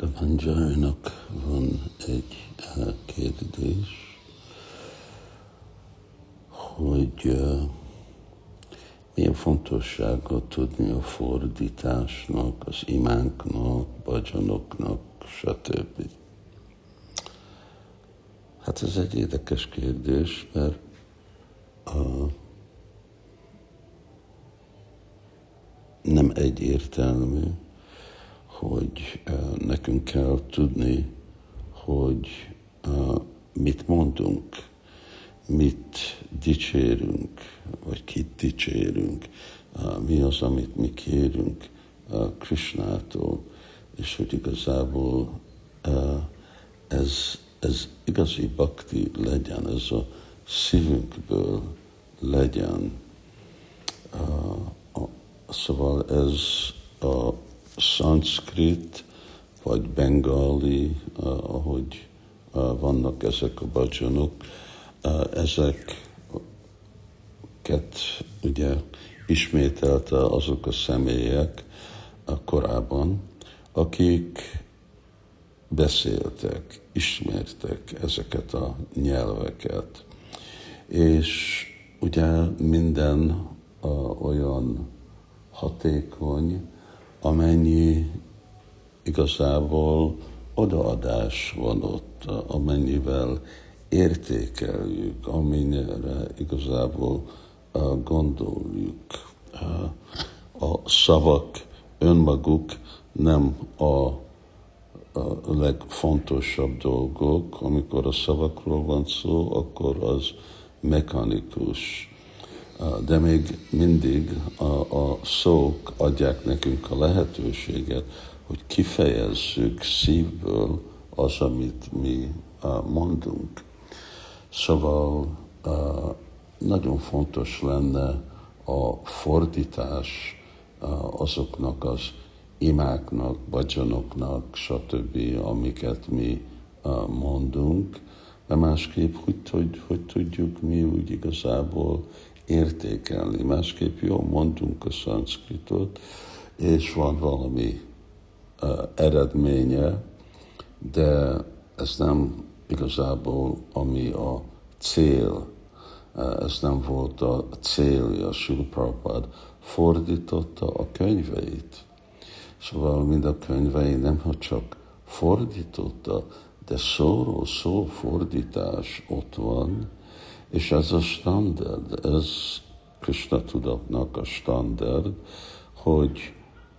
Manjarinak van egy kérdés, hogy uh, milyen fontossága tudni a fordításnak, az imánknak, bajanoknak, stb. Hát ez egy érdekes kérdés, mert uh, nem egyértelmű, hogy nekünk kell tudni, hogy mit mondunk, mit dicsérünk, vagy kit dicsérünk, mi az, amit mi kérünk Krishnától, és hogy igazából ez, ez igazi bakti legyen, ez a szívünkből legyen. Szóval ez a szanszkrit, vagy bengali, uh, ahogy uh, vannak ezek a bajanok, uh, ezeket ugye ismételte azok a személyek korábban, akik beszéltek, ismertek ezeket a nyelveket. És ugye minden olyan hatékony, amennyi igazából odaadás van ott, amennyivel értékeljük, amennyire igazából gondoljuk. A szavak önmaguk nem a a legfontosabb dolgok, amikor a szavakról van szó, akkor az mechanikus de még mindig a, a szók adják nekünk a lehetőséget, hogy kifejezzük szívből az, amit mi mondunk. Szóval nagyon fontos lenne a fordítás azoknak az imáknak, bajanoknak, stb., amiket mi mondunk, de másképp, hogy, hogy, hogy tudjuk mi úgy igazából értékelni. Másképp jó, mondunk a szanszkritot, és van valami uh, eredménye, de ez nem igazából ami a cél, uh, ez nem volt a célja. Sula Prabhupád fordította a könyveit. Szóval mind a könyvei nem csak fordította, de szóról szó fordítás ott van, és ez a standard, ez Krishna tudatnak a standard, hogy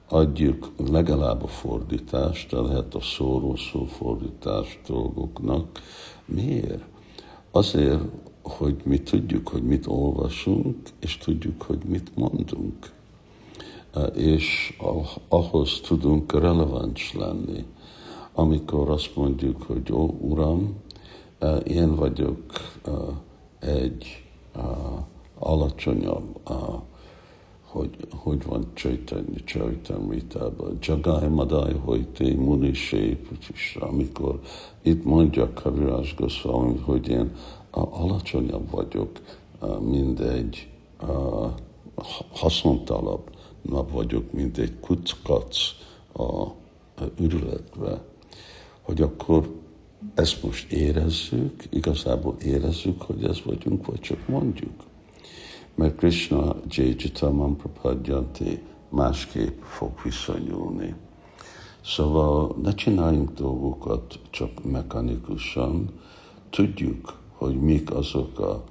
adjuk legalább a fordítást, de lehet a szóról szó fordítás dolgoknak. Miért? Azért, hogy mi tudjuk, hogy mit olvasunk, és tudjuk, hogy mit mondunk. És ahhoz tudunk releváns lenni. Amikor azt mondjuk, hogy ó, Uram, én vagyok egy uh, alacsonyabb, uh, hogy, hogy van Chaitanya Charitamritában, Jagai Madai Hojté Muni Sép, és amikor itt mondja Kavirás Goswami, hogy én uh, alacsonyabb vagyok, uh, mint egy hasznontalabb nap vagyok, mint egy kuckac a, a ürületbe, hogy akkor ezt most érezzük, igazából érezzük, hogy ez vagyunk, vagy csak mondjuk. Mert Krishna Jajitaman Prapadjanti másképp fog viszonyulni. Szóval ne csináljunk dolgokat csak mechanikusan, tudjuk, hogy mik azok a,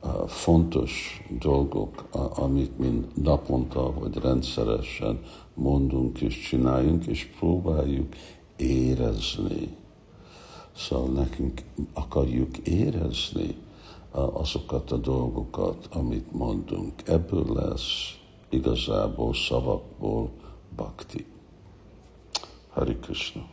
a fontos dolgok, a, amik mind naponta vagy rendszeresen mondunk és csináljunk, és próbáljuk érezni Szóval nekünk akarjuk érezni azokat a dolgokat, amit mondunk. Ebből lesz igazából szavakból bakti. Hari Krishna.